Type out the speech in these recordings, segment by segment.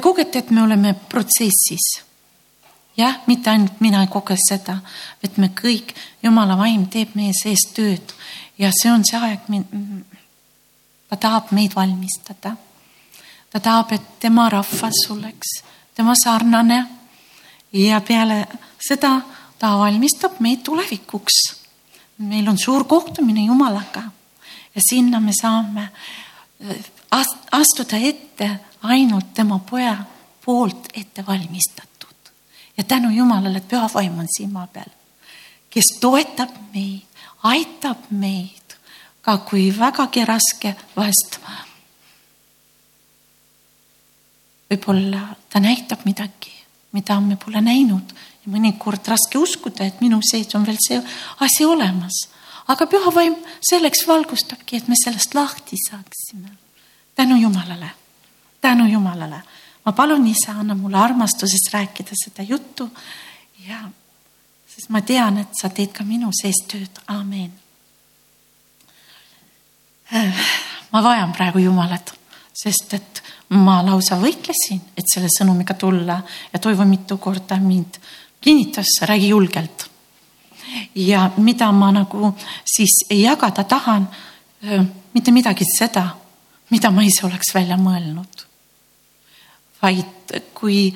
Te kogete, et me oleme protsessis. jah, mitte ainult mina ei koge seda, et me kõik, Jumala vaim teeb meie sees tööd ja see on see aeg, ta tahab meid valmistada. ta tahab, et tema rahvas oleks tema sarnane ja peale seda ta valmistab meid tulevikuks. meil on suur kohtumine Jumalaga ja sinna me saame astuda ette ainult tema poja poolt ette valmistatud. ja tänu Jumalale, et püha vaim on silma peal, kes toetab meid, aitab meid, ka kui vägagi raske vahest. võib-olla ta näitab midagi, mida me pole näinud ja mõnikord raske uskuda, et minu sees on veel see asi olemas. aga püha vaim selleks valgustabki, et me sellest lahti saaksime. tänu Jumalale, tänu Jumalale. ma palun, isa, anna mulle armastusest rääkida seda juttu ja sest ma tean, et sa teed ka minu sees tööd, amen. ma vajan praegu Jumalat, sest et ma lausa võitlesin, et selle sõnumiga tulla ja Toivo mitu korda mind kinnitas, räägi julgelt. ja mida ma nagu siis jagada tahan, mitte midagi seda, mida ma ise oleks välja mõelnud. Vaid kui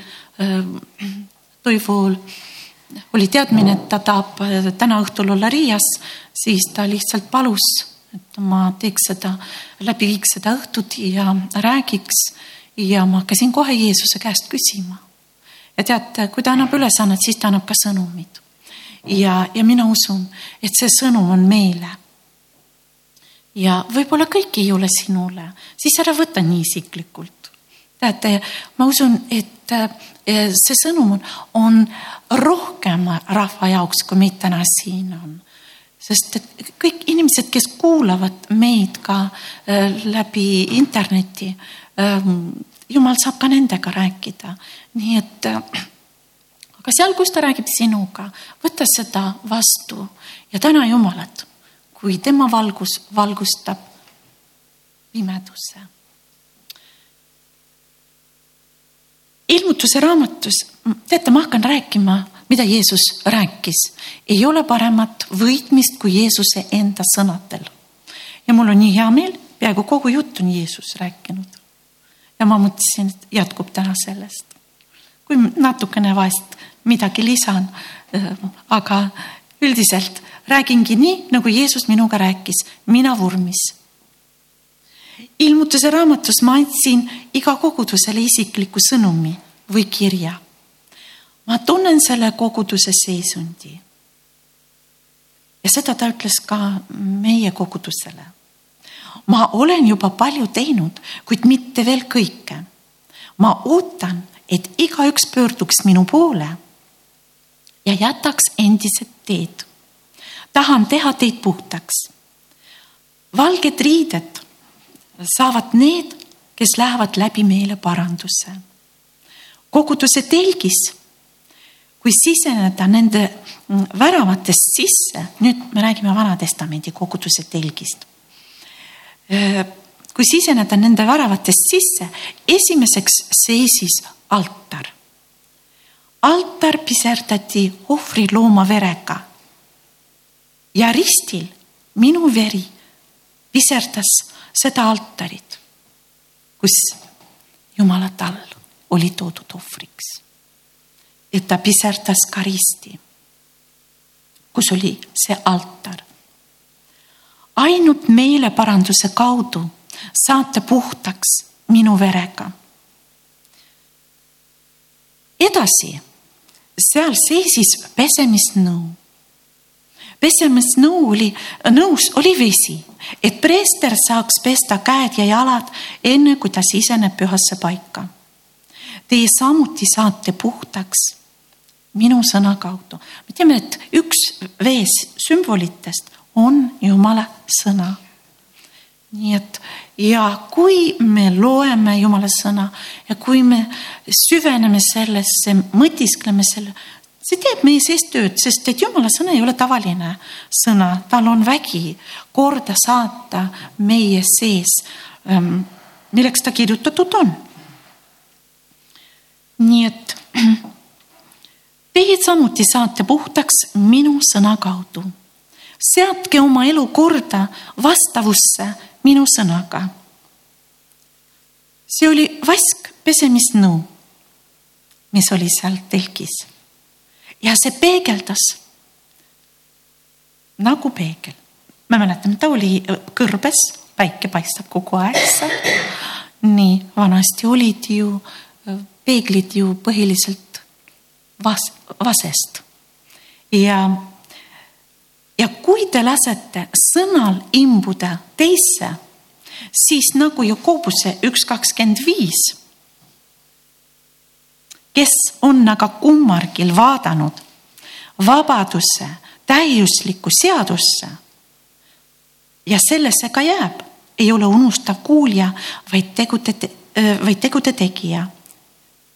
Toivul oli teadmine, et ta tahab täna õhtul olla Riias, siis ta lihtsalt palus, et ma teeks seda, läbi viiks seda õhtut ja räägiks. ja ma hakkasin kohe Jeesuse käest küsima ja tead, kui ta annab ülesannet, siis ta annab ka sõnumid. ja, ja mina usun, et see sõnum on meile. ja võib-olla kõik ei ole sinule, siis ära võta nii isiklikult. Teate, ma usun, et eh, see sõnum on, rohkem rahva jaoks, kui meid täna siin on. Sest et kõik inimesed, kes kuulavad meid ka äh, läbi interneti ähm,, jumal saab ka nendega rääkida, nii et aga seal, kus ta räägib sinuga, võta seda vastu ja täna Jumalat, kui tema valgus valgustab pimeduse. Ilmutuse raamatus, teate, ma hakkan rääkima, mida Jeesus rääkis. ei ole paremat võitmist kui Jeesuse enda sõnadel. ja mul on nii hea meel, peaaegu kogu jutt on Jeesus rääkinud ja ma mõtlesin, et jätkub täna sellest. kui natukene vahest midagi lisan, aga üldiselt räägingi nii, nagu Jeesus minuga rääkis, mina vormis. Ilmutuse raamatus ma andsin iga kogudusele isikliku sõnumi või kirja. ma tunnen selle koguduse seisundi. ja seda ta ütles ka meie kogudusele ma olen juba palju teinud, kuid mitte veel kõike. ma ootan, et igaüks pöörduks minu poole ja jätaks endised teed. tahan teha teid puhtaks. valged riided saavad need, kes lähevad läbi meeleparanduse. koguduse telgis, kui siseneda nende väravatest sisse, nüüd me räägime Vana-testamendi koguduse telgist kui siseneda nende väravatest sisse, esimeseks seisis altar. altar piserdati ohvrilooma verega. ja ristil minu veri piserdas seda altarit, kus Jumala tall oli toodud ohvriks. et ta piserdas ka risti, kus oli see altar ainult meeleparanduse kaudu saate puhtaks minu verega. edasi, seal seisis pesemisnõu. Pesemisnõu oli, nõus oli vesi, et preester saaks pesta käed ja jalad, enne kui ta siseneb pühasse paika. Teie samuti saate puhtaks minu sõna kaudu. me teame, et üks vees sümbolitest on Jumala sõna. nii et ja kui me loeme Jumala sõna ja kui me süveneme sellesse, mõtiskleme selle, see teeb meie sees tööd, sest et Jumala sõna ei ole tavaline sõna, tal on vägi korda saata meie sees, ähm, milleks ta kirjutatud on. nii et teie samuti saate puhtaks minu sõna kaudu. seadke oma elu korda vastavusse minu sõnaga. see oli vask pesemisnõu, mis oli seal telgis ja see peegeldas nagu peegel. me mäletame, ta oli kõrbes, päike paistab kogu aeg seal. nii, vanasti olid ju peeglid ju põhiliselt vas-, vasest. ja, ja kui te lasete sõnal imbuda teisse, siis nagu Jakobuse üks kakskümmend viis, kes on aga kummargil vaadanud vabaduse täiuslikku seadusse ja sellesse ka jääb, ei ole unustav kuulja, vaid tegude, vaid tegude tegija.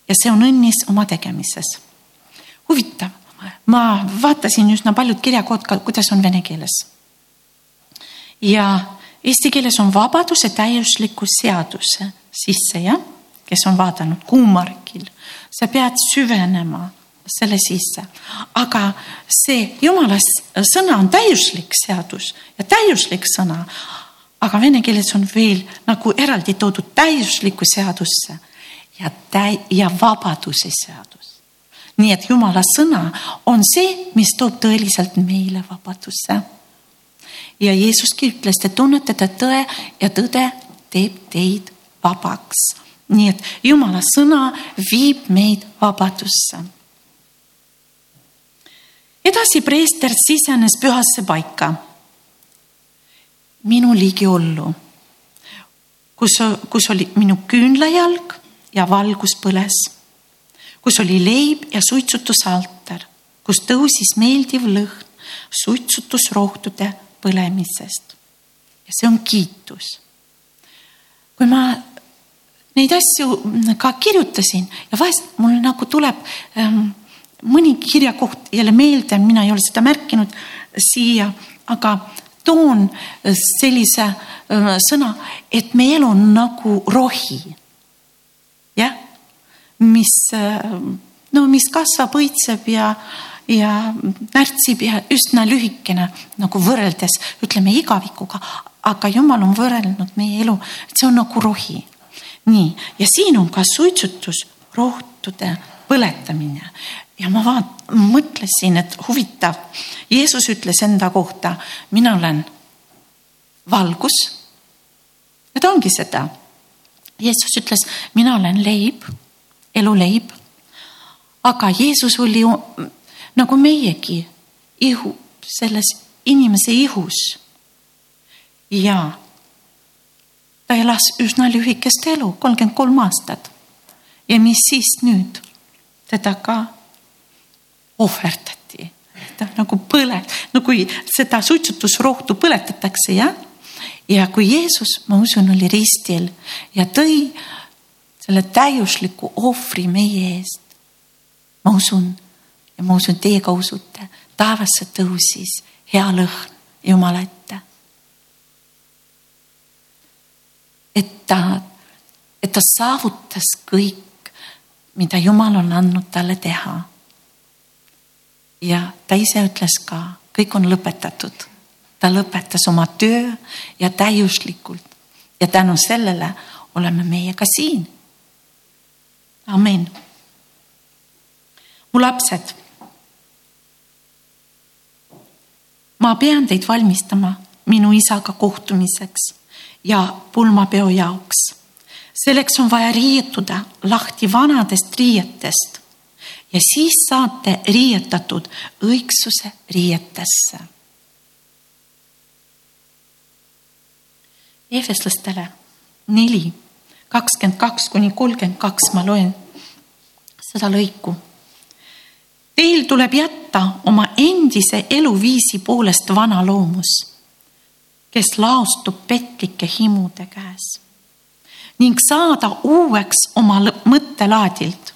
ja see on õnnis oma tegemises. huvitav, ma vaatasin üsna paljud kirjakood ka, kuidas on vene keeles. ja eesti keeles on vabaduse täiusliku seaduse sisse jah, kes on vaadanud kuumargil, sa pead süvenema selle sisse. aga see jumala sõna on täiuslik seadus ja täiuslik sõna. aga vene keeles on veel nagu eraldi toodud täiuslikku seadusse ja täi- ja vabaduse seadus. nii et jumala sõna on see, mis toob tõeliselt meile vabaduse. ja Jeesuski ütles, te tunnetate tõe ja tõde teeb teid vabaks nii et jumala sõna viib meid vabadusse edasi preester sisenes pühasse paika. minu ligiollu, kus, kus oli minu küünlajalg ja valgus põles, kus oli leib ja suitsutusaltar, kus tõusis meeldiv lõhn suitsutusrohtude põlemisest. ja see on kiitus. kui ma neid asju ka kirjutasin ja vahest mul nagu tuleb ähm, mõni kirjakoht jälle meelde, mina ei ole seda märkinud siia, aga toon sellise äh, sõna, et meie elu on nagu rohi. jah, mis, äh, no mis kasvab, õitseb ja, ja närtsib ja üsna lühikene nagu võrreldes ütleme igavikuga, aga jumal on võrrelnud meie elu, et see on nagu rohi. Nii, ja siin on ka suitsutus, rohtude põletamine ja ma vaat-, mõtlesin, et huvitav, Jeesus ütles enda kohta, mina olen valgus. ja ta ongi seda. Jeesus ütles, mina olen leib, eluleib. aga Jeesus oli nagu meiegi ihu, selles inimese ihus. ja ta elas üsna lühikest elu, kolmkümmend kolm aastat. ja mis siis nüüd? teda ka ohverdati. ta nagu põle, no kui seda suitsutusrohtu põletatakse, jah. ja kui Jeesus, ma usun, oli ristil ja tõi selle täiusliku ohvri meie eest. ma usun ja ma usun, teie ka usute, taevasse tõusis hea lõhn Jumala ette. Et ta, et ta saavutas kõik, mida Jumal on andnud talle teha ja ta ise ütles ka, kõik on lõpetatud. ta lõpetas oma töö ja täiuslikult ja tänu sellele oleme meie ka siin. amin. mu lapsed. ma pean teid valmistama minu isaga kohtumiseks ja pulmapeo jaoks. selleks on vaja riietuda lahti vanadest riietest ja siis saate riietatud õigsuse riietesse. Efeslastele neli, kakskümmend kaks kuni kolmkümmend kaks, ma loen seda lõiku. Teil tuleb jätta oma endise eluviisi poolest vana loomus, kes laostub petlike himude käes ning saada uueks oma mõttelaadilt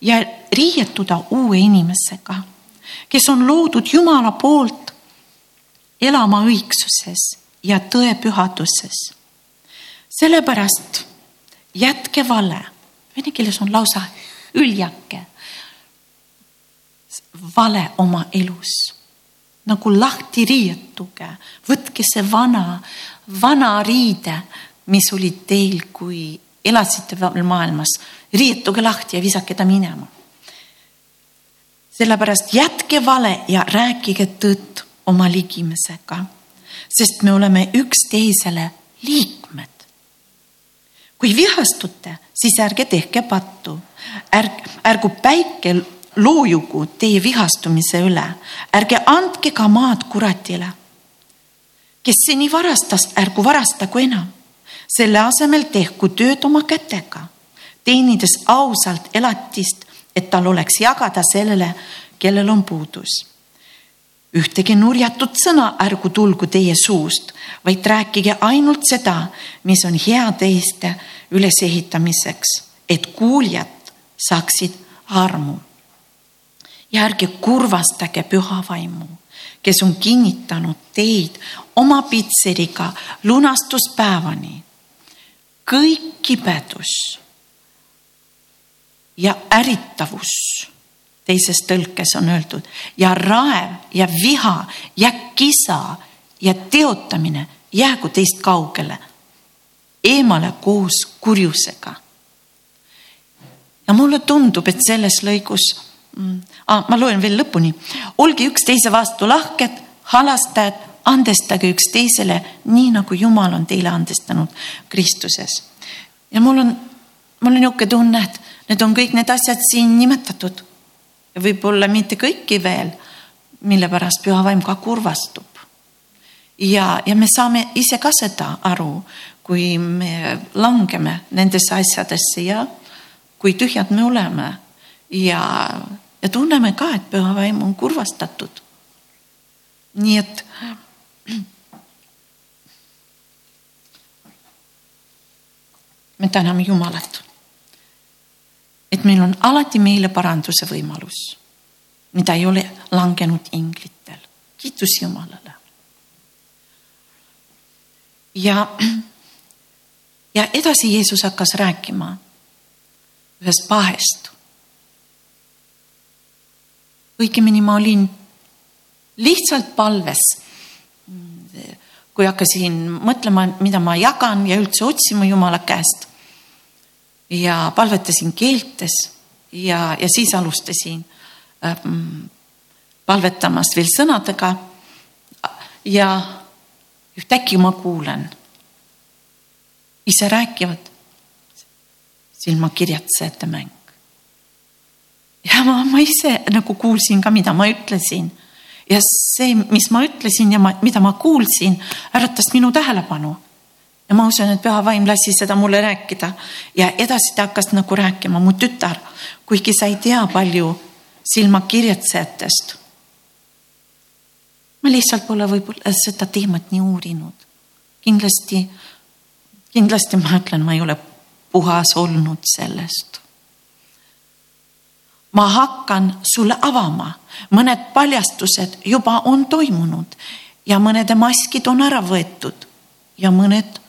ja riietuda uue inimesega, kes on loodud Jumala poolt elama õigsuses ja tõe pühaduses. sellepärast jätke vale, vene keeles on lausa üljake. vale oma elus nagu lahti riietuge, võtke see vana, vana riide, mis oli teil, kui elasite veel maailmas, riietuge lahti ja visake ta minema. sellepärast jätke vale ja rääkige tõtt oma ligimesega, sest me oleme üksteisele liikmed. kui vihastute, siis ärge tehke pattu, ärg, ärgu päike loojugu teie vihastumise üle, ärge andke ka maad kuratile. kes seni varastas, ärgu varastagu enam, selle asemel tehku tööd oma kätega, teenides ausalt elatist, et tal oleks jagada sellele, kellel on puudus ühtegi nurjatut sõna ärgu tulgu teie suust, vaid rääkige ainult seda, mis on hea teiste ülesehitamiseks, et kuuljad saaksid armu. Ja ärge kurvastage püha vaimu, kes on kinnitanud teid oma pitseriga lunastuspäevani. kõik kibedus ja ärritavus teises tõlkes on öeldud ja raev ja viha ja kisa ja teotamine jäägu teist kaugele, eemale koos kurjusega. ja mulle tundub, et selles lõigus ah, ma loen veel lõpuni, olge üksteise vastu lahked, halastajad, andestage üksteisele nii nagu Jumal on teile andestanud Kristuses. ja mul on, mul on niisugune tunne, et need on kõik need asjad siin nimetatud võib-olla mitte kõiki veel, mille pärast püha vaim ka kurvastub. ja, ja me saame ise ka seda aru, kui me langeme nendesse asjadesse ja kui tühjad me oleme ja, ja tunneme ka, et püha vaim on kurvastatud. nii et me täname Jumalat et meil on alati meeleparanduse võimalus, mida ei ole langenud inglitel. kiitus Jumalale. ja, ja edasi Jeesus hakkas rääkima ühest pahest. Õigemini ma olin lihtsalt palves. kui hakkasin mõtlema, mida ma jagan ja üldse otsima Jumala käest ja palvetasin keeltes ja, ja siis alustasin ähm, palvetamast veel sõnadega. ja ühtäkki ma kuulen, ise räägivad silmakirjatsejate mäng. Ja ma, ma ise nagu kuulsin ka, mida ma ütlesin ja see, mis ma ütlesin ja ma, mida ma kuulsin, äratas minu tähelepanu ja ma usun, et püha vaim lasi seda mulle rääkida ja edasi ta hakkas nagu rääkima, mu tütar, kuigi sa ei tea palju silmakirjatsejatest. ma lihtsalt pole võib-olla seda teemat nii uurinud. kindlasti, kindlasti ma ütlen, ma ei ole puhas olnud sellest. Ma hakkan sulle avama, mõned paljastused juba on toimunud ja mõnede maskid on ära võetud ja mõned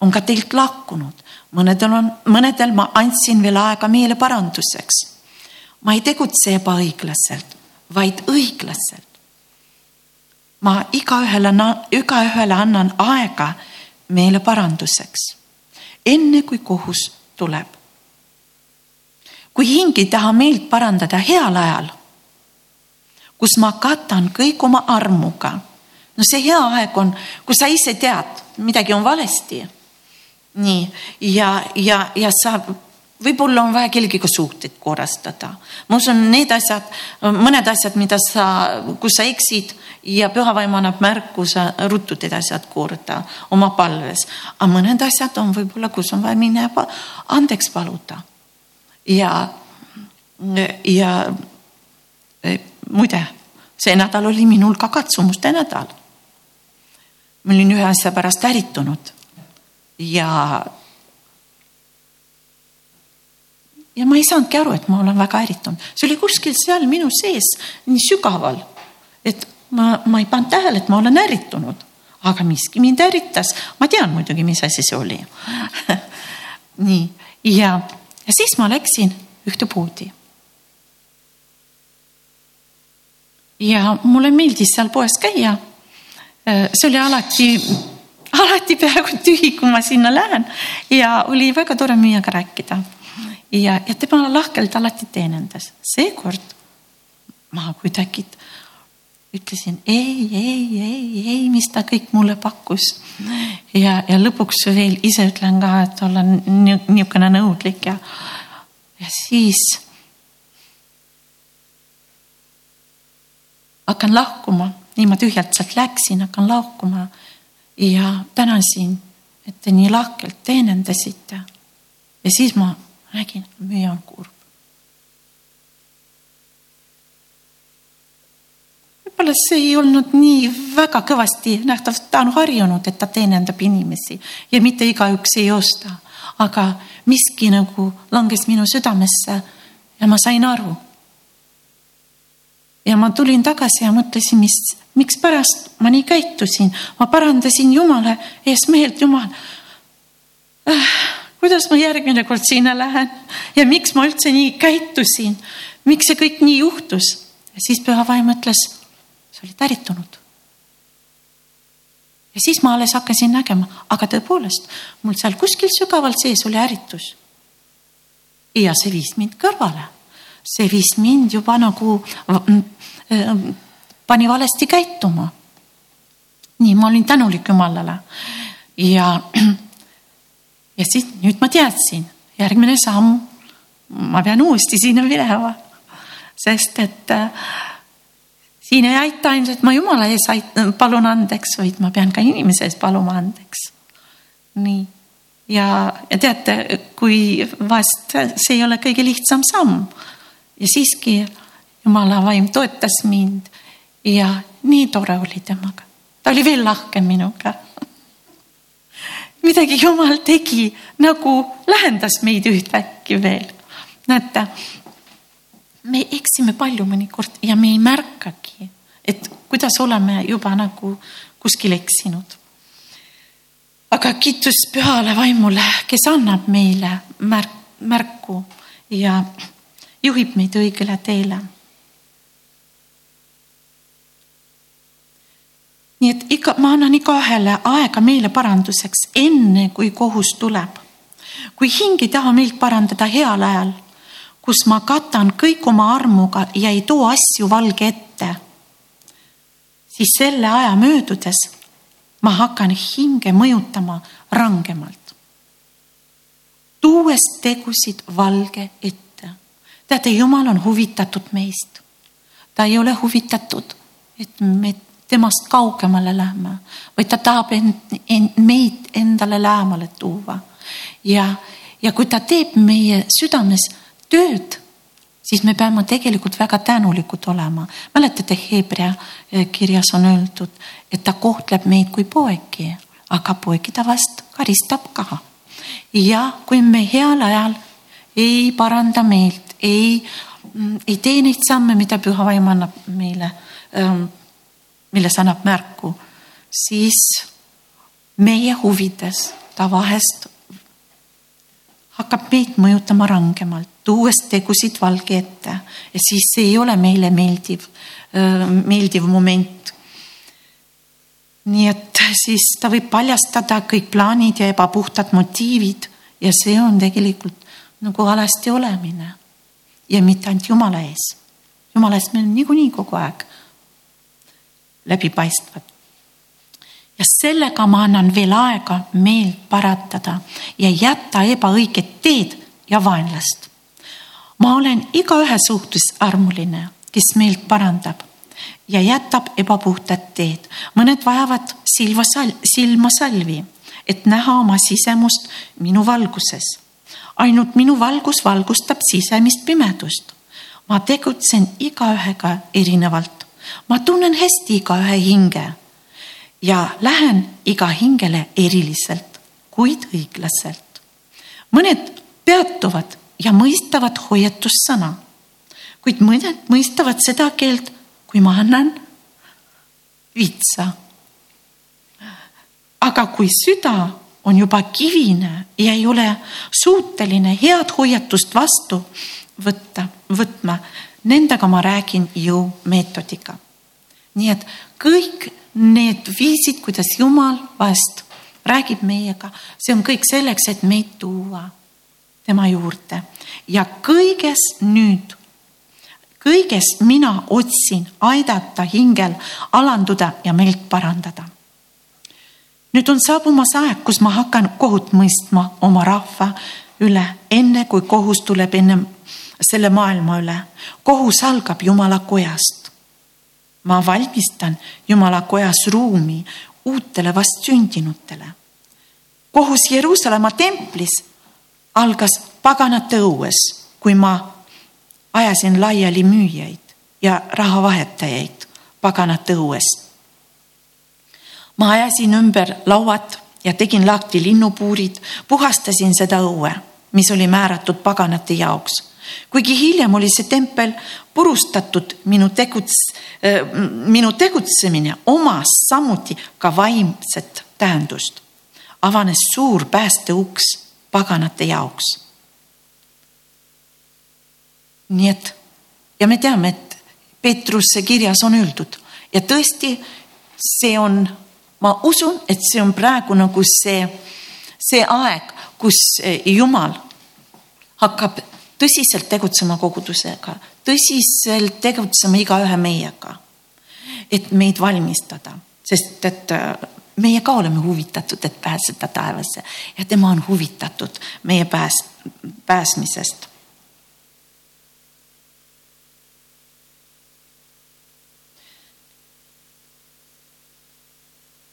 on ka teilt lahkunud, mõnedel on, mõnedel ma andsin veel aega meeleparanduseks. ma ei tegutse ebaõiglaselt, vaid õiglaselt. ma igaühele, igaühele annan aega meeleparanduseks, enne kui kohus tuleb. Kui hing ei taha meelt parandada heal ajal, kus ma katan kõik oma armuga, no see hea aeg on, kus sa ise tead, midagi on valesti nii ja, ja, ja sa võib-olla on vaja kellegiga suhteid korrastada. ma usun, need asjad, mõned asjad, mida sa, kus sa eksid ja püha vaim annab märku, sa ruttu teed asjad korda oma palves. aga mõned asjad on võib-olla, kus on vaja minna andeks paluda. Ja, ja e, muide, see nädal oli minul ka katsumuste nädal. ma olin ühe asja pärast ärritunud ja, ja ma ei saanudki aru, et ma olen väga ärritunud, see oli kuskil seal minu sees nii sügaval, et ma, ma ei pannud tähele, et ma olen ärritunud, aga miski mind ärritas, ma tean muidugi, mis asi see oli. Nii. Ja, ja siis ma läksin ühte poodi. ja mulle meeldis seal poes käia. see oli alati, alati peaaegu tühi, kui ma sinna lähen ja oli väga tore müüjaga rääkida. ja, ja tema lahkelt alati teenindas, seekord ma kuidagi ütlesin ei, ei, ei, ei, mis ta kõik mulle pakkus. ja, ja lõpuks veel ise ütlen ka, et olla niisugune nõudlik ja, ja siis hakkan lahkuma, niimoodi tühjalt sealt läksin, hakkan lahkuma ja tänasin, et te nii lahkelt teenindasite. ja siis ma nägin, müüja on kurb. Võib-olla see ei olnud nii väga kõvasti nähtav, ta on harjunud, et ta teenindab inimesi ja mitte igaüks ei osta, aga miski nagu langes minu südamesse ja ma sain aru. ja ma tulin tagasi ja mõtlesin, mis, mikspärast ma nii käitusin, ma parandasin Jumala ees meelt, Jumal äh,. kuidas ma järgmine kord sinna lähen ja miks ma üldse nii käitusin, miks see kõik nii juhtus? ja siis püha vaim ütles sa olid ärritunud. ja siis ma alles hakkasin nägema, aga tõepoolest mul seal kuskil sügaval sees oli ärritus. ja see viis mind kõrvale, see viis mind juba nagu äh, pani valesti käituma. nii, ma olin tänulik Jumalale ja, ja siis nüüd ma teadsin, järgmine samm, ma pean uuesti sinna minema, sest et äh, siin ei aita et ma Jumala ees aitan, palun andeks, vaid ma pean ka inimese ees paluma andeks. nii. Ja, ja teate, kui vahest see ei ole kõige lihtsam samm. Ja siiski Jumala vaim toetas mind. Ja nii tore oli temaga, ta oli veel lahkem minuga. Midagi Jumal tegi, nagu lähendas meid ühtäkki veel. näete me eksime palju mõnikord ja me ei märkagi, et kuidas oleme juba nagu kuskil eksinud. aga kiitus pühale vaimule, kes annab meile märk, märku ja juhib meid õigele teele. nii et iga, ma annan igaühele aega meele paranduseks, enne kui kohus tuleb. kui hing ei taha meilt parandada heal ajal kus ma katan kõik oma armuga ja ei too asju valge ette, siis selle aja möödudes ma hakkan hinge mõjutama rangemalt. tuues tegusid valge ette. teate, Jumal on huvitatud meist. ta ei ole huvitatud, et me temast kaugemale lähme, vaid ta tahab end, end, meid endale lähemale tuua. ja, ja kui ta teeb meie südames tööd, siis me peame tegelikult väga tänulikud olema. mäletate, Hebra eh, kirjas on öeldud, et ta kohtleb meid kui poegi, aga poegi ta vast karistab ka. ja kui me heal ajal ei paranda meelt, ei, mm, ei tee neid samme, mida püha vaim annab meile, ähm, milles annab märku, siis meie huvides ta vahest hakkab meid mõjutama rangemalt, tuues tegusid valge ette siis see ei ole meile meeldiv, meeldiv moment. nii et siis ta võib paljastada kõik plaanid ja ebapuhtad motiivid ja see on tegelikult nagu alasti olemine. ja mitte ainult Jumala ees. Jumala ees meil on niikuinii kogu aeg läbipaistvad ja sellega ma annan veel aega meelt paratada ja jätta ebaõiget teed ja vaenlast. Ma olen igaühe suhtes armuline, kes meelt parandab ja jätab ebapuhtad teed. mõned vajavad silma sal-, silma salvi, et näha oma sisemust minu valguses. ainult minu valgus valgustab sisemist pimedust. ma tegutsen igaühega erinevalt. ma tunnen hästi igaühe hinge ja lähen iga hingele eriliselt, kuid õiglaselt. mõned peatuvad ja mõistavad hoiatussõna, kuid mõned mõistavad seda keelt, kui ma annan vitsa. aga kui süda on juba kivine ja ei ole suuteline head hoiatust vastu võtta, võtma, nendega ma räägin jõumeetodiga. nii et kõik need viisid, kuidas Jumal vahest räägib meiega, see on kõik selleks, et meid tuua tema juurde ja kõiges nüüd, kõiges mina otsin aidata hingel alanduda ja meelt parandada. nüüd on saabumas aeg, kus ma hakkan kohut mõistma oma rahva üle, enne kui kohus tuleb enne selle maailma üle. kohus algab Jumala kojast. ma valmistan Jumala kojas ruumi uutele vastsündinutele. kohus Jeruusalemma templis algas paganate õues, kui ma ajasin laiali müüjaid ja rahavahetajaid paganate õues. ma ajasin ümber lauad ja tegin lahti linnupuurid, puhastasin seda õue, mis oli määratud paganate jaoks. kuigi hiljem oli see tempel purustatud, minu teguts-, minu tegutsemine omas samuti ka vaimset tähendust. avanes suur päästeuks paganate jaoks. nii et ja me teame, et Peetruse kirjas on öeldud ja tõesti, see on ma usun, et see on praegu nagu see, see aeg, kus eh, Jumal hakkab tõsiselt tegutsema kogudusega, tõsiselt tegutsema igaühe meiega. et meid valmistada, sest et meie ka oleme huvitatud, et pääseda taevasse ja tema on huvitatud meie pääs, pääsmisest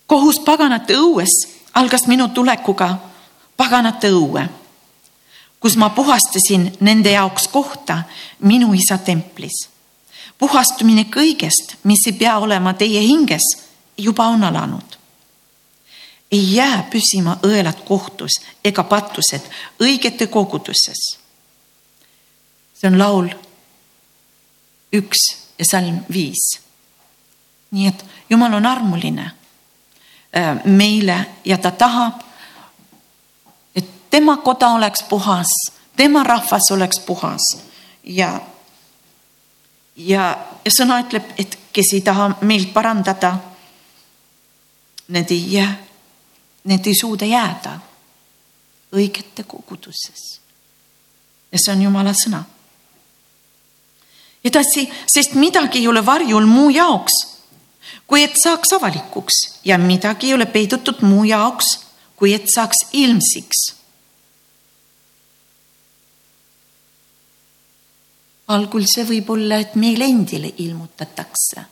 kohus paganate õues algas minu tulekuga paganate õue, kus ma puhastasin nende jaoks kohta minu isa templis. puhastumine kõigest, mis ei pea olema teie hinges, juba on alanud. Ei jää püsima õelad kohtus ega patused õigete koguduses. see on laul üks ja salm viis. nii et Jumal on armuline Äh, meile ja ta tahab, et tema koda oleks puhas, tema rahvas oleks puhas ja, ja, ja sõna ütleb, et kes ei taha meelt parandada, need ei jää, need ei suuda jääda õigete koguduses. ja see on Jumala sõna. edasi, sest midagi ei ole varjul muu jaoks kui et saaks avalikuks ja midagi ei ole peidetud muu jaoks, kui et saaks ilmsiks. algul see võib olla, et meile endile ilmutatakse,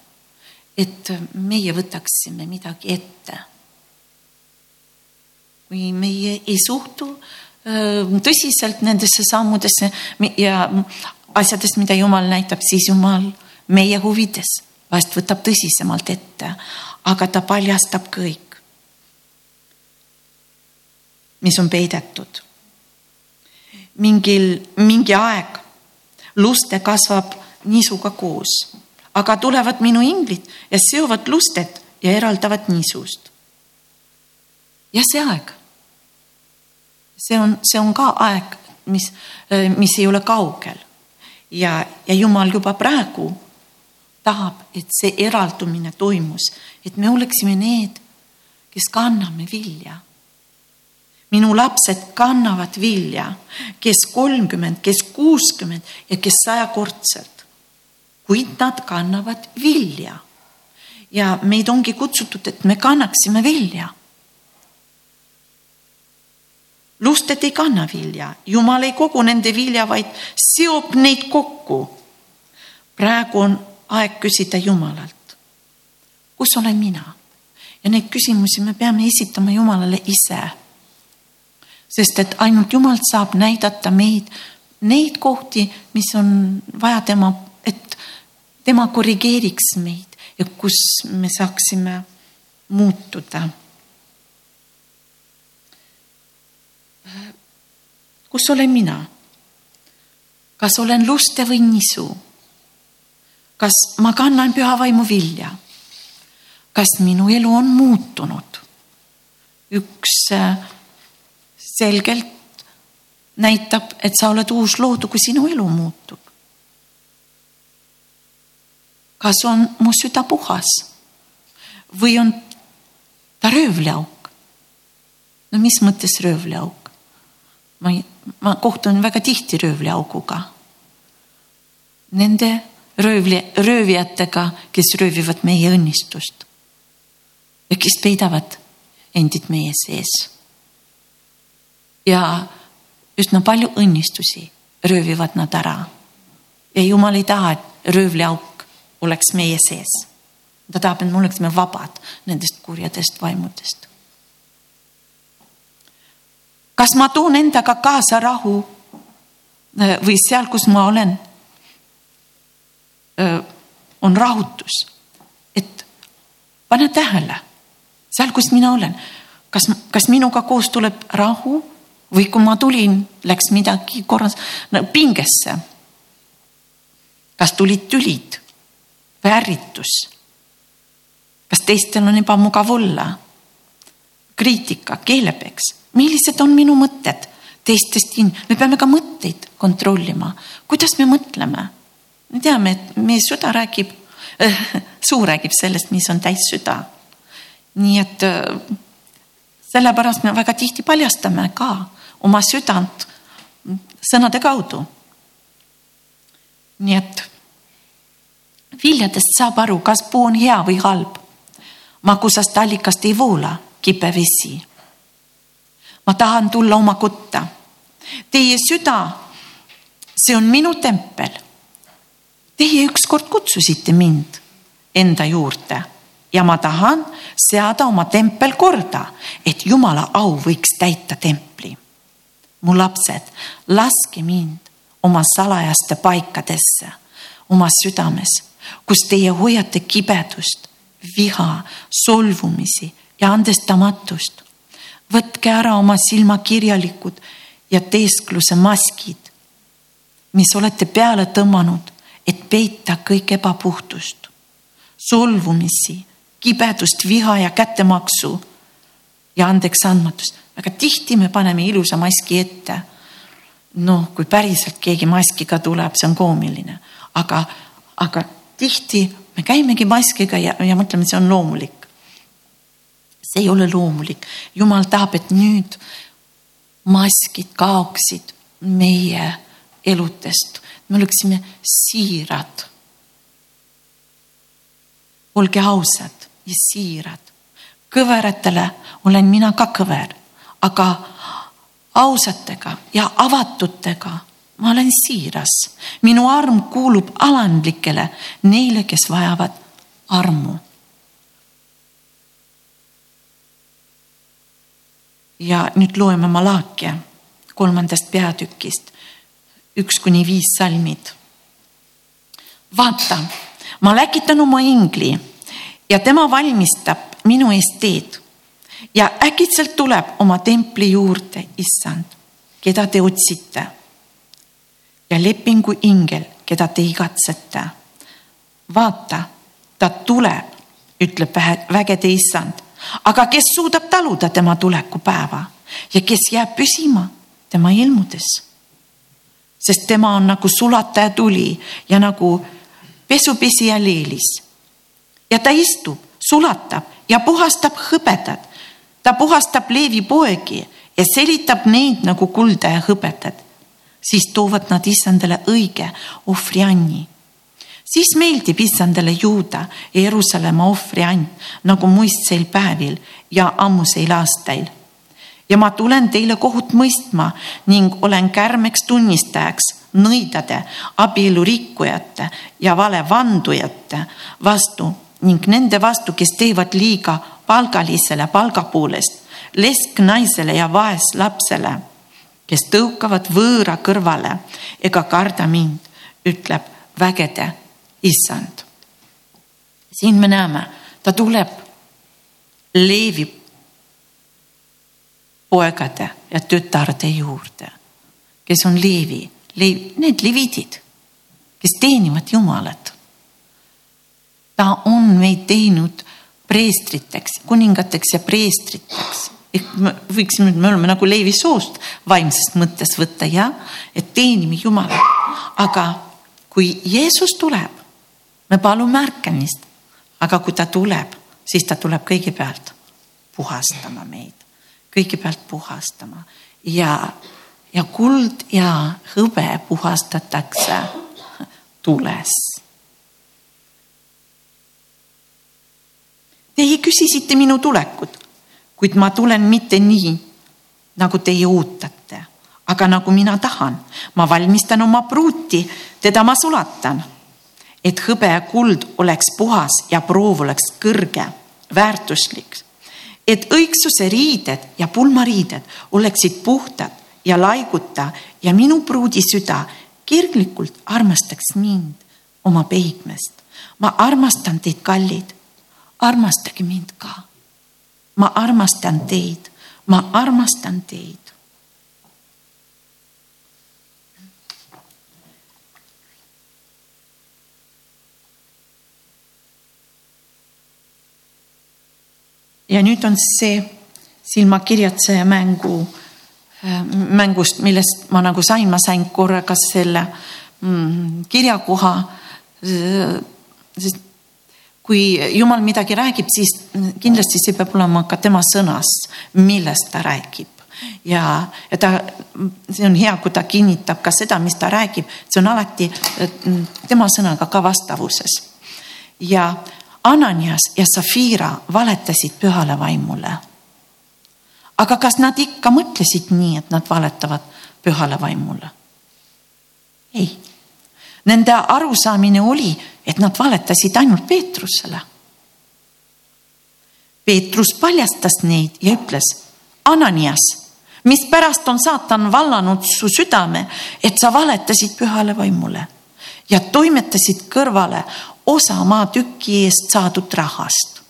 et meie võtaksime midagi ette. Kui meie ei suhtu tõsiselt nendesse sammudesse ja asjadest, mida Jumal näitab, siis Jumal meie huvides vahest võtab tõsisemalt ette, aga ta paljastab kõik, mis on peidetud. mingil, mingi aeg luste kasvab niisuga koos, aga tulevad minu inglid ja seovad lusted ja eraldavad niisust. ja see aeg, see on, see on ka aeg, mis, mis ei ole kaugel ja, ja Jumal juba praegu tahab, et see eraldumine toimus, et me oleksime need, kes kanname vilja. minu lapsed kannavad vilja, kes kolmkümmend, kes kuuskümmend ja kes sajakordselt. kuid nad kannavad vilja. ja meid ongi kutsutud, et me kannaksime vilja. Lusted ei kanna vilja, Jumal ei kogu nende vilja, vaid seob neid kokku. praegu on aeg küsida Jumalalt, kus olen mina? ja neid küsimusi me peame esitama Jumalale ise. sest et ainult Jumal saab näidata meid neid kohti, mis on vaja tema, et tema korrigeeriks meid ja kus me saaksime muutuda. Kus olen mina? kas olen luste või nisu? kas ma kannan püha vaimu vilja? kas minu elu on muutunud? üks äh, selgelt näitab, et sa oled uus loodu, kui sinu elu muutub. kas on mu süda puhas või on ta röövliauk? no mis mõttes röövliauk? Ma ma kohtun väga tihti röövliauguga. Nende röövli, röövijatega, kes röövivad meie õnnistust ja kes peidavad endid meie sees. ja üsna palju õnnistusi röövivad nad ära. ja jumal ei taha, et röövliauk oleks meie sees. ta tahab, et me oleksime vabad nendest kurjadest vaimudest. Kas ma toon endaga kaasa rahu või seal, kus ma olen, on rahutus, et pane tähele seal, kus mina olen, kas, kas minuga koos tuleb rahu või kui ma tulin, läks midagi korras no, pingesse. kas tulid tülid või ärritus? kas teistel on ebamugav olla? kriitika, keelepeks, millised on minu mõtted teistest in-, me peame ka mõtteid kontrollima, kuidas me mõtleme. me teame, et meie süda räägib äh,, suu räägib sellest, mis on täis süda nii et äh, sellepärast me väga tihti paljastame ka oma südant sõnade kaudu. nii et viljadest saab aru, kas puu on hea või halb. magusast allikast ei voola kibe vesi. Ma tahan tulla oma kotta. Teie süda, see on minu tempel. Teie ükskord kutsusite mind enda juurde ja ma tahan seada oma tempel korda, et Jumala au võiks täita templi. mu lapsed, laske mind oma salajaste paikadesse, oma südames, kus teie hoiate kibedust, viha, solvumisi ja andestamatust. Võtke ära oma silmakirjalikud ja teeskluse maskid, mis olete peale tõmmanud, et peita kõik ebapuhtust, solvumisi kibedust, viha ja kättemaksu ja andeksandmatust. väga tihti me paneme ilusa maski ette. noh, kui päriselt keegi maskiga tuleb, see on koomiline, aga, aga tihti me käimegi maskiga ja, ja mõtleme, see on loomulik. See ei ole loomulik, jumal tahab, et nüüd maskid kaoksid meie eludest, me oleksime siirad. olge ausad ja siirad. kõveratele olen mina ka kõver, aga ausatega ja avatutega ma olen siiras. minu arm kuulub alandlikele, neile, kes vajavad armu. Ja nüüd loeme Malaakia kolmandast peatükist üks kuni viis salmid. vaata, ma läkitan oma ingli ja tema valmistab minu eest teed. ja äkitselt tuleb oma templi juurde, issand, keda te otsite. ja lepingu ingel, keda te igatsete. vaata, ta tuleb, ütleb vägede issand, aga kes suudab taluda tema tulekupäeva ja kes jääb püsima tema ilmudes sest tema on nagu sulataja tuli ja nagu pesupesija leelis ja ta istub, sulatab ja puhastab hõbedad. ta puhastab leevipoegi ja selitab neid nagu kulda ja hõbedad. siis toovad nad issandale õige ohvrianni. Siis meeldib issandale Juuda Jeruusalemma ohvriann nagu muistseil päevil ja ammuseil aastail ja ma tulen teile kohut mõistma ning olen kärmeks tunnistajaks nõidade, abielurikkujate ja valevandujate vastu ning nende vastu, kes teevad liiga palgalisele palga poolest, lesknaisele ja vaeslapsele, kes tõukavad võõra kõrvale ega karda mind, ütleb vägede issand. siin me näeme, ta tuleb Leevi poegade ja tütarde juurde, kes on Leevi, Leevi, need leviidid, kes teenivad Jumalat ta on meid teinud preestriteks, kuningateks ja preestriteks. ehk me võiksime, me oleme nagu Leevi soost vaimsest mõttes võtta ja et teenime Jumalat. aga kui Jeesus tuleb, me palume ärkamist, aga kui ta tuleb, siis ta tuleb kõigepealt puhastama meid, kõigepealt puhastama ja, ja kuld ja hõbe puhastatakse tules. Teie küsisite minu tulekut kuid ma tulen mitte nii, nagu teie ootate, aga nagu mina tahan. ma valmistan oma pruuti, teda ma sulatan, et hõbe ja kuld oleks puhas ja proov oleks kõrge, väärtuslik. et õigsuse riided ja pulmariided oleksid puhtad ja laiguta ja minu pruudi süda kirglikult armastaks mind oma peigmest. ma armastan teid, kallid. armastage mind ka ma armastan teid, ma armastan teid. Ja nüüd on see silmakirjatseja mängu, äh, mängust, millest ma nagu sain, ma sain korraga selle mm, kirjakoha, äh, sest kui Jumal midagi räägib, siis kindlasti see peab olema ka tema sõnas, millest ta räägib. ja, ja ta, see on hea, kui ta kinnitab ka seda, mis ta räägib, see on alati tema sõnaga ka vastavuses. ja Ananias ja Safira valetasid pühale vaimule. aga kas nad ikka mõtlesid nii, et nad valetavad pühale vaimule? ei Nende arusaamine oli, et nad valetasid ainult Peetrusele. Peetrus paljastas neid ja ütles, Ananias, mispärast on saatan vallanud su südame, et sa valetasid pühale vaimule ja toimetasid kõrvale osa maatüki eest saadud rahast.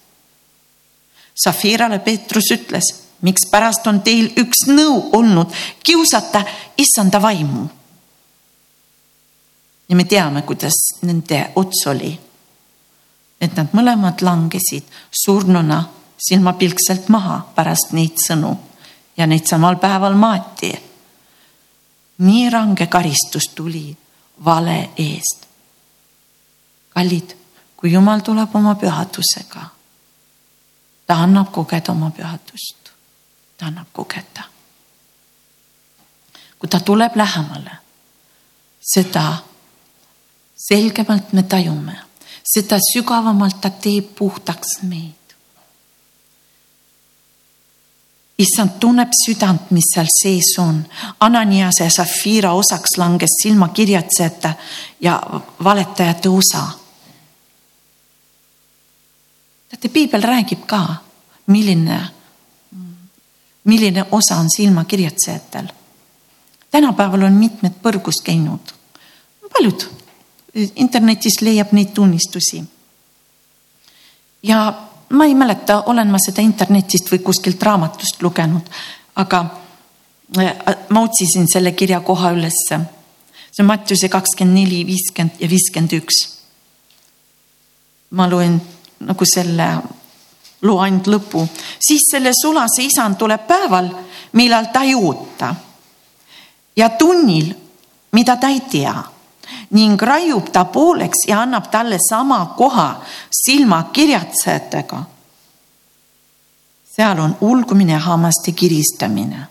Safirale Peetrus ütles, mikspärast on teil üks nõu olnud kiusata issanda vaimu ja me teame, kuidas nende ots oli. et nad mõlemad langesid surnuna silmapilkselt maha pärast neid sõnu ja neid samal päeval maati. nii range karistus tuli vale eest. Kallid, kui Jumal tuleb oma pühadusega, ta annab kogeda oma pühadust, ta annab kogeda. kui ta tuleb lähemale, seda selgemalt me tajume, seda sügavamalt ta teeb puhtaks meid. issand tunneb südant, mis seal sees on. Ananias ja Safira osaks langes silmakirjatsejate ja valetajate osa. Teate, piibel räägib ka, milline, milline osa on silmakirjatsejatel. tänapäeval on mitmed põrgus käinud, paljud internetis leiab neid tunnistusi. ja ma ei mäleta, olen ma seda internetist või kuskilt raamatust lugenud, aga äh, ma otsisin selle kirja koha ülesse. see on Mattiuse kakskümmend neli, viiskümmend ja viiskümmend üks. ma loen nagu selle loo ainult lõpu, siis selle sulase isand tuleb päeval, millal ta ei oota ja tunnil, mida ta ei tea ning raiub ta pooleks ja annab talle sama koha silmakirjatsejatega. seal on ulgumine, hammaste kiristamine.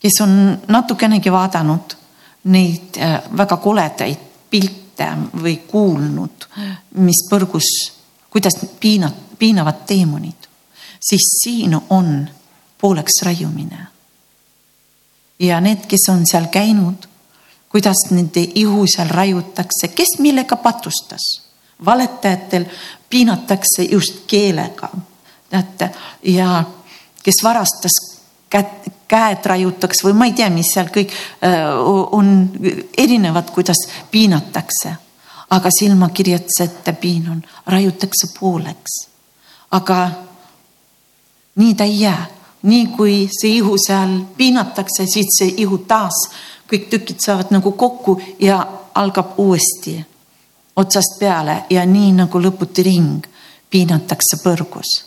kes on natukenegi vaadanud neid äh, väga koledaid pilte või kuulnud, mis põrgus, kuidas piinad, piinavad teemonid, siis siin on pooleks raiumine. ja need, kes on seal käinud, kuidas nende ihu seal raiutakse, kes millega patustas. valetajatel piinatakse just keelega, teate, ja kes varastas kätt, käed raiutakse või ma ei tea, mis seal kõik äh, on erinevad, kuidas piinatakse. aga silmakirjatsete piin on, raiutakse pooleks. aga nii ta ei jää nii kui see ihu seal piinatakse, siis see ihu taas, kõik tükid saavad nagu kokku ja algab uuesti. otsast peale ja nii nagu lõputi ring piinatakse põrgus.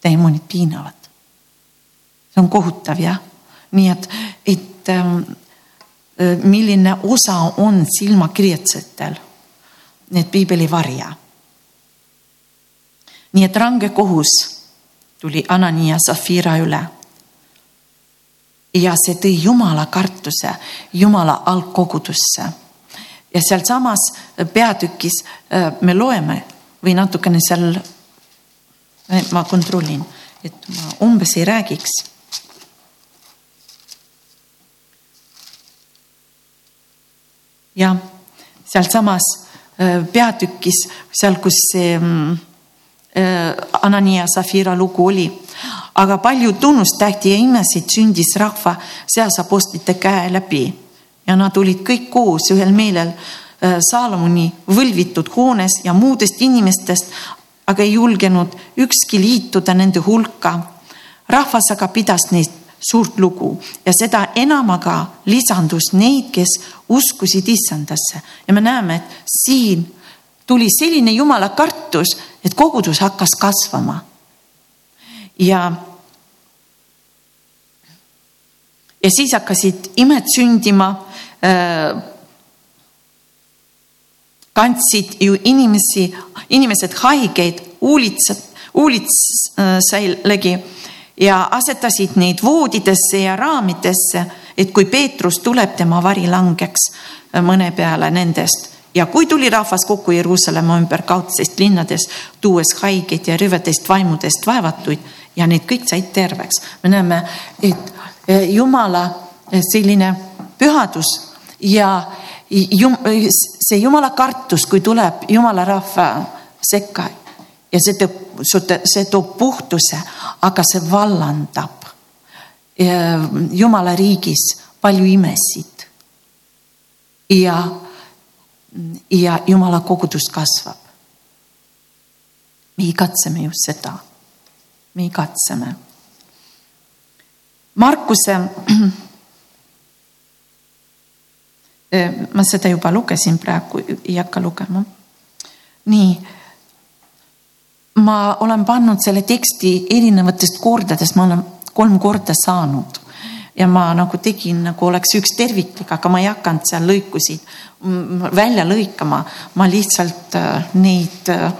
teemonid piinavad. see on kohutav jah, nii et, et ähm, milline osa on silmakirjatsetel, need piibeli varja. nii et range kohus tuli Anania Zafira üle. ja see tõi Jumala kartuse Jumala algkogudusse. ja sealsamas peatükis äh, me loeme või natukene seal, ma kontrollin, et ma umbes ei räägiks jah, sealsamas peatükis, seal, kus see mm, Anania Zafira lugu oli. aga palju tunnustähti ja imesid sündis rahva seas apostlite käe läbi ja nad olid kõik koos ühel meelel Saalomoni võlvitud hoones ja muudest inimestest, aga ei julgenud ükski liituda nende hulka. rahvas aga pidas neist suurt lugu ja seda enamaga lisandus neid, kes uskusid issandasse ja me näeme, et siin tuli selline jumala kartus, et kogudus hakkas kasvama. ja, ja siis hakkasid imed sündima äh, kandsid ju inimesi, inimesed haigeid uulitsat, uulitsalegi ja asetasid neid voodidesse ja raamidesse, et kui Peetrus tuleb, tema vari langeks mõne peale nendest ja kui tuli rahvas kokku Jeruusalemma ümber kaudsest linnades, tuues haigeid ja rüvedest vaimudest vaevatuid ja need kõik said terveks. me näeme, et e, Jumala e, selline pühadus ja see Jumala kartus, kui tuleb Jumala rahva sekka ja see teeb, see toob puhtuse, aga see vallandab Jumala riigis palju imesid. ja, ja Jumala kogudus kasvab. me igatseme just seda, me igatseme. Markuse ma seda juba lugesin praegu, ei hakka lugema. nii ma olen pannud selle teksti erinevatest kordadest, ma olen kolm korda saanud. Ja ma nagu tegin, nagu oleks üks terviklik, aga ma ei hakanud seal lõikusid välja lõikama. ma lihtsalt äh, neid äh,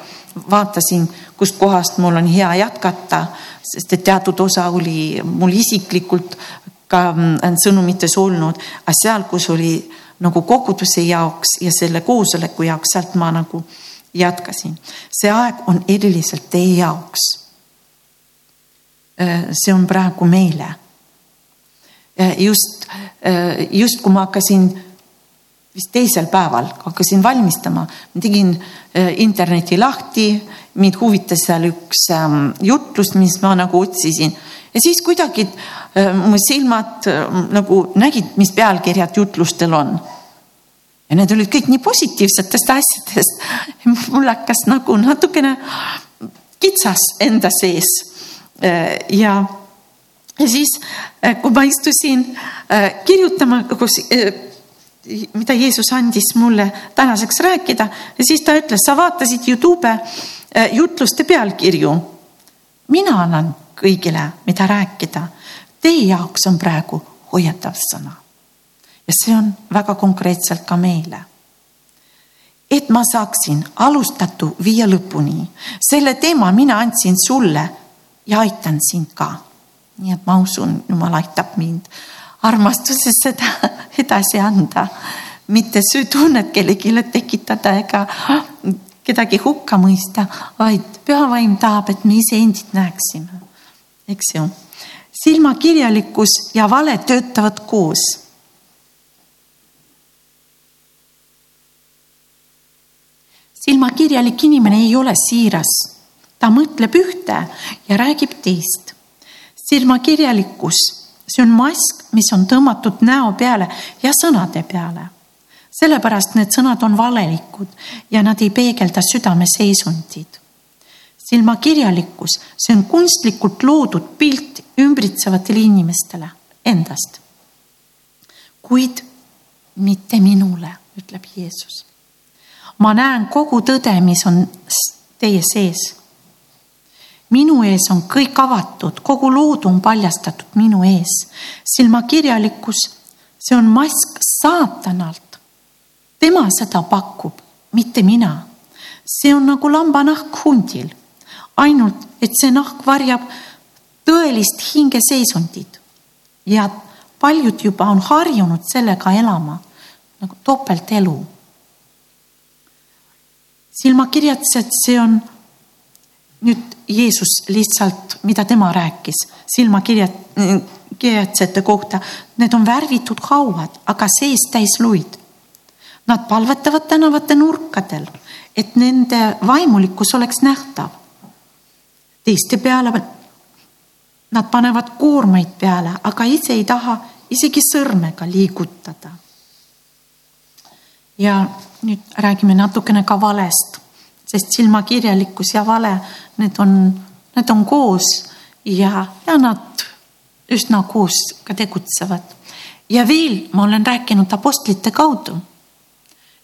vaatasin, kustkohast mul on hea jätkata, sest et teatud osa oli mul isiklikult ka sõnumites olnud, aga seal, kus oli nagu koguduse jaoks ja selle koosoleku jaoks, sealt ma nagu jätkasin. see aeg on eriliselt teie jaoks. Äh, see on praegu meile. Äh, just, äh, just kui ma hakkasin vist teisel päeval hakkasin valmistama, ma tegin interneti lahti, mind huvitas seal üks ähm, jutlus, mis ma nagu otsisin ja siis kuidagi mu silmad nagu nägid, mis pealkirjad jutlustel on ja need olid kõik nii positiivsetest asjadest. mul hakkas nagu natukene kitsas enda sees. ja, ja siis, kui ma istusin äh, kirjutama, kus, äh, mida Jeesus andis mulle tänaseks rääkida siis ta ütles, sa vaatasid Youtube äh, jutluste pealkirju. mina annan kõigile, mida rääkida. Teie jaoks on praegu hoiatav sõna ja see on väga konkreetselt ka meile. et ma saaksin alustatu viia lõpuni, selle teema mina andsin sulle ja aitan sind ka. nii et ma usun, Jumal aitab mind armastuses seda edasi anda, mitte süütunnet kellelegi tekitada ega kedagi hukka mõista, vaid püha vaim tahab, et me iseendid näeksime, eks ju. silmakirjalikkus ja vale töötavad koos silmakirjalik inimene ei ole siiras, ta mõtleb ühte ja räägib teist. silmakirjalikkus, see on mask, mis on tõmmatud näo peale ja sõnade peale. sellepärast need sõnad on valelikud ja nad ei peegelda südame seisundid. silmakirjalikkus, see on kunstlikult loodud pilt ümbritsevatele inimestele endast. kuid mitte minule, ütleb Jeesus ma näen kogu tõde, mis on teie sees. minu ees on kõik avatud, kogu loodu on paljastatud minu ees. silmakirjalikkus, see on mask saatanalt. tema seda pakub, mitte mina. see on nagu lambanahk hundil, ainult et see nahk varjab tõelist hingeseisundit ja paljud juba on harjunud sellega elama nagu topeltelu. Silmakirjatsed, see on nüüd Jeesus lihtsalt, mida tema rääkis silmakirjatsete kohta, need on värvitud hauad, aga sees täis luid. Nad palvetavad tänavate nurkadel, et nende vaimulikkus oleks nähtav. teiste peale nad panevad koormaid peale, aga ise ei taha isegi sõrmega liigutada. Ja nüüd räägime natukene ka valest, sest silmakirjalikkus ja vale, need on, need on koos ja, ja nad üsna koos ka tegutsevad. ja veel ma olen rääkinud apostlite kaudu,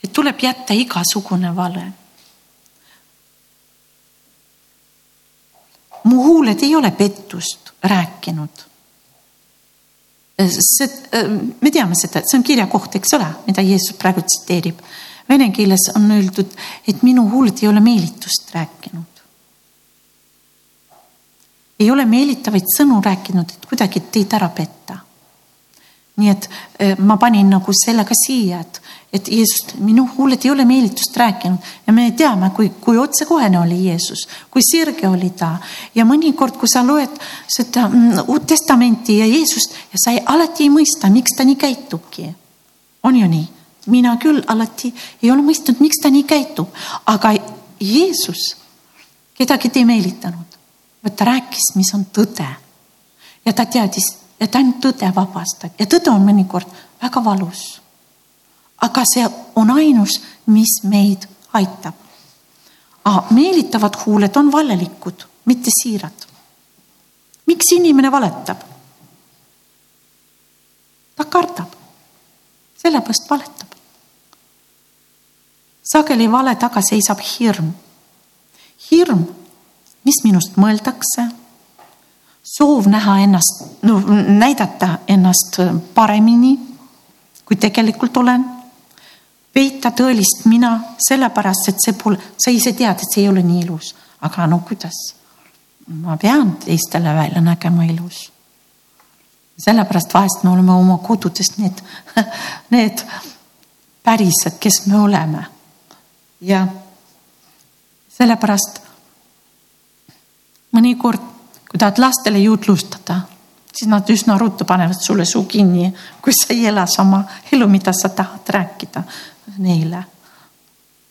et tuleb jätta igasugune vale mu huuled ei ole pettust rääkinud me teame seda, et see on kirjakoht, eks ole, mida Jeesus praegu tsiteerib. Vene keeles on öeldud, et minu huuled ei ole meelitust rääkinud. ei ole meelitavaid sõnu rääkinud, et kuidagi teid ära petta nii et eh, ma panin nagu sellega siia, et, et Jeesus, minu huuled ei ole meelitust rääkinud ja me teame, kui, kui otsekohene oli Jeesus, kui sirge oli ta ja mõnikord, kui sa loed seda mm, Uut Testamenti ja Jeesust ja sa ei, alati ei mõista, miks ta nii käitubki. on ju nii? mina küll alati ei ole mõistnud, miks ta nii käitub, aga Jeesus kedagi ei meelitanud, vaid ta rääkis, mis on tõde. ja ta teadis et ainult tõde vabastab ja tõde on mõnikord väga valus. Aga see on ainus, mis meid aitab. meelitavad huuled on valelikud, mitte siirad. miks inimene valetab? ta kardab, sellepärast valetab. sageli vale taga seisab hirm. hirm, mis minust mõeldakse soov näha ennast, no näidata ennast paremini, kui tegelikult olen. Peita tõelist mina sellepärast, et see pole, sa ise tead, et see ei ole nii ilus, aga no kuidas? ma pean teistele välja nägema ilus. sellepärast vahest me oleme oma kodudes need, need pärised, kes me oleme. ja sellepärast mõnikord kui tahad lastele jutlustada, siis nad üsna ruttu panevad sulle suu kinni, kui sa ei ela sama elu, mida sa tahad rääkida neile.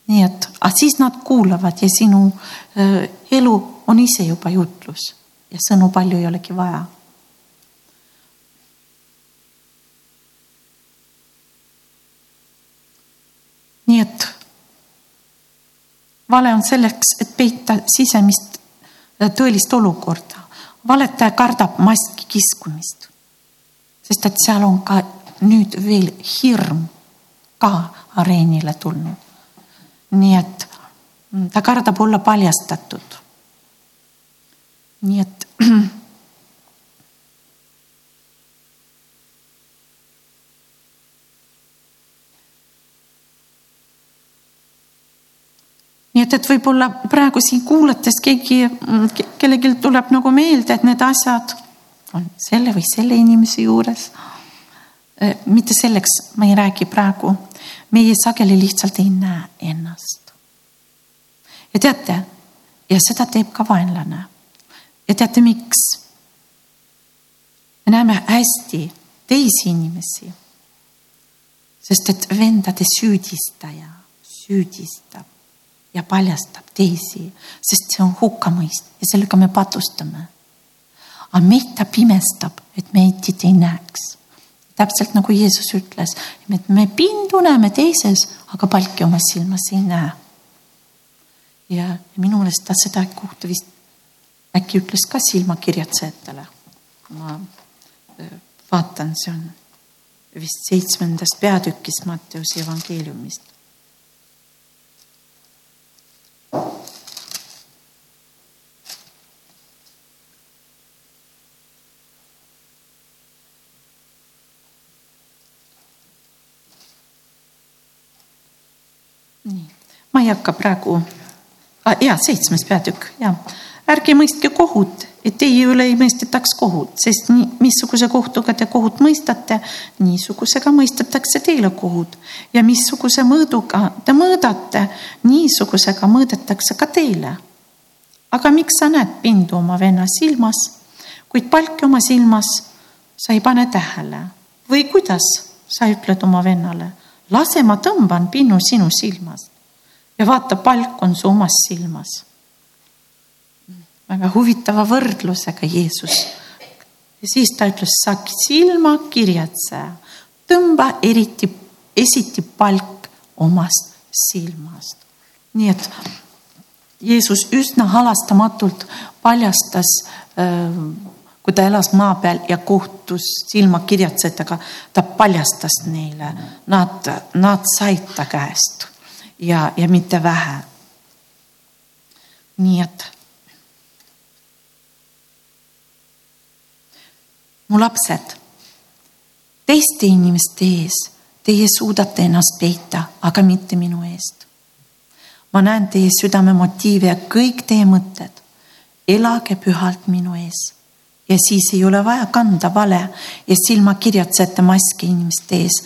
nii et, aga siis nad kuulavad ja sinu äh, elu on ise juba jutlus ja sõnu palju ei olegi vaja nii et vale on selleks, et peita sisemist äh, tõelist olukorda valetaja kardab maski kiskumist, sest et seal on ka nüüd veel hirm ka areenile tulnud. nii et ta kardab olla paljastatud. nii et nii et, et võib-olla praegu siin kuulates keegi, kellelgi tuleb nagu meelde, et need asjad on selle või selle inimese juures. Mitte selleks ma ei räägi praegu, meie sageli lihtsalt ei näe ennast. ja teate, ja seda teeb ka vaenlane. ja teate, miks? me näeme hästi teisi inimesi. sest et vendade süüdistaja süüdistab ja paljastab teisi, sest see on hukkamõist ja sellega me patustame. aga meid ta pimestab, et meid ei näeks. Täpselt nagu Jeesus ütles, et me pindu näeme teises, aga palki oma silmas ei näe. ja minu meelest ta seda kohta vist äkki ütles ka silmakirjatsejatele. ma äh, vaatan, see on vist seitsmendast peatükist Matteuse evangeeliumist nii, ma ei hakka praegu. Ah,, ja seitsmes peatükk ja ärge mõistke kohut, et teie üle ei mõistetaks kohut, sest nii, missuguse kohtuga te kohut mõistate, niisugusega mõistetakse teile kohut. Ja missuguse mõõduga te mõõdate, niisugusega mõõdetakse ka teile. aga miks sa näed pindu oma venna silmas, kuid palki oma silmas sa ei pane tähele? Või kuidas sa ütled oma vennale, lase ma tõmban pinnu sinu silmast ja vaata, palk on su omas silmas. väga huvitava võrdlusega Jeesus. ja siis ta ütles, sa silmakirjatseja, tõmba eriti, esiti palk omast silmast. nii et Jeesus üsna halastamatult paljastas äh, kui ta elas maa peal ja kohtus silmakirjatsetega, ta paljastas neile, nad, nad said ta käest ja, ja mitte vähe. nii et. mu lapsed, teiste inimeste ees teie suudate ennast peita, aga mitte minu eest. ma näen teie südame motiive ja kõik teie mõtted. elage pühalt minu ees ja siis ei ole vaja kanda vale ja silmakirjatsejate maski inimeste ees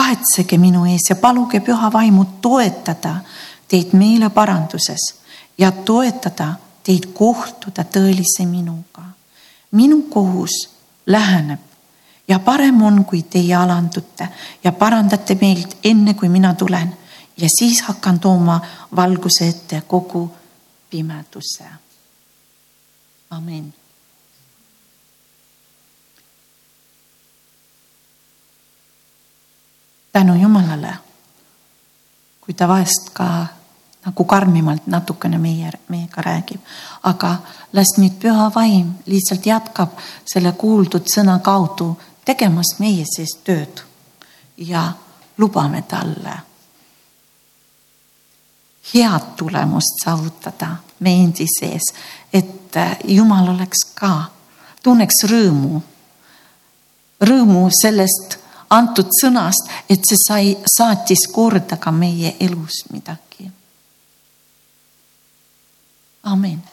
kahetsege minu ees ja paluge püha vaimu toetada teid meeleparanduses ja toetada teid kohtuda tõelise minuga. minu kohus läheneb ja parem on, kui teie alandute ja parandate meelt enne, kui mina tulen ja siis hakkan tooma valguse ette kogu pimeduse. amin tänu Jumalale, kui ta vahest ka nagu karmimalt natukene meie, meiega räägib, aga las nüüd püha vaim lihtsalt jätkab selle kuuldud sõna kaudu tegemas meie sees tööd ja lubame talle head tulemust saavutada meie endi sees, et Jumal oleks ka, tunneks rõõmu, rõõmu sellest antud sõnast, et see sai, saatis korda ka meie elus midagi. amin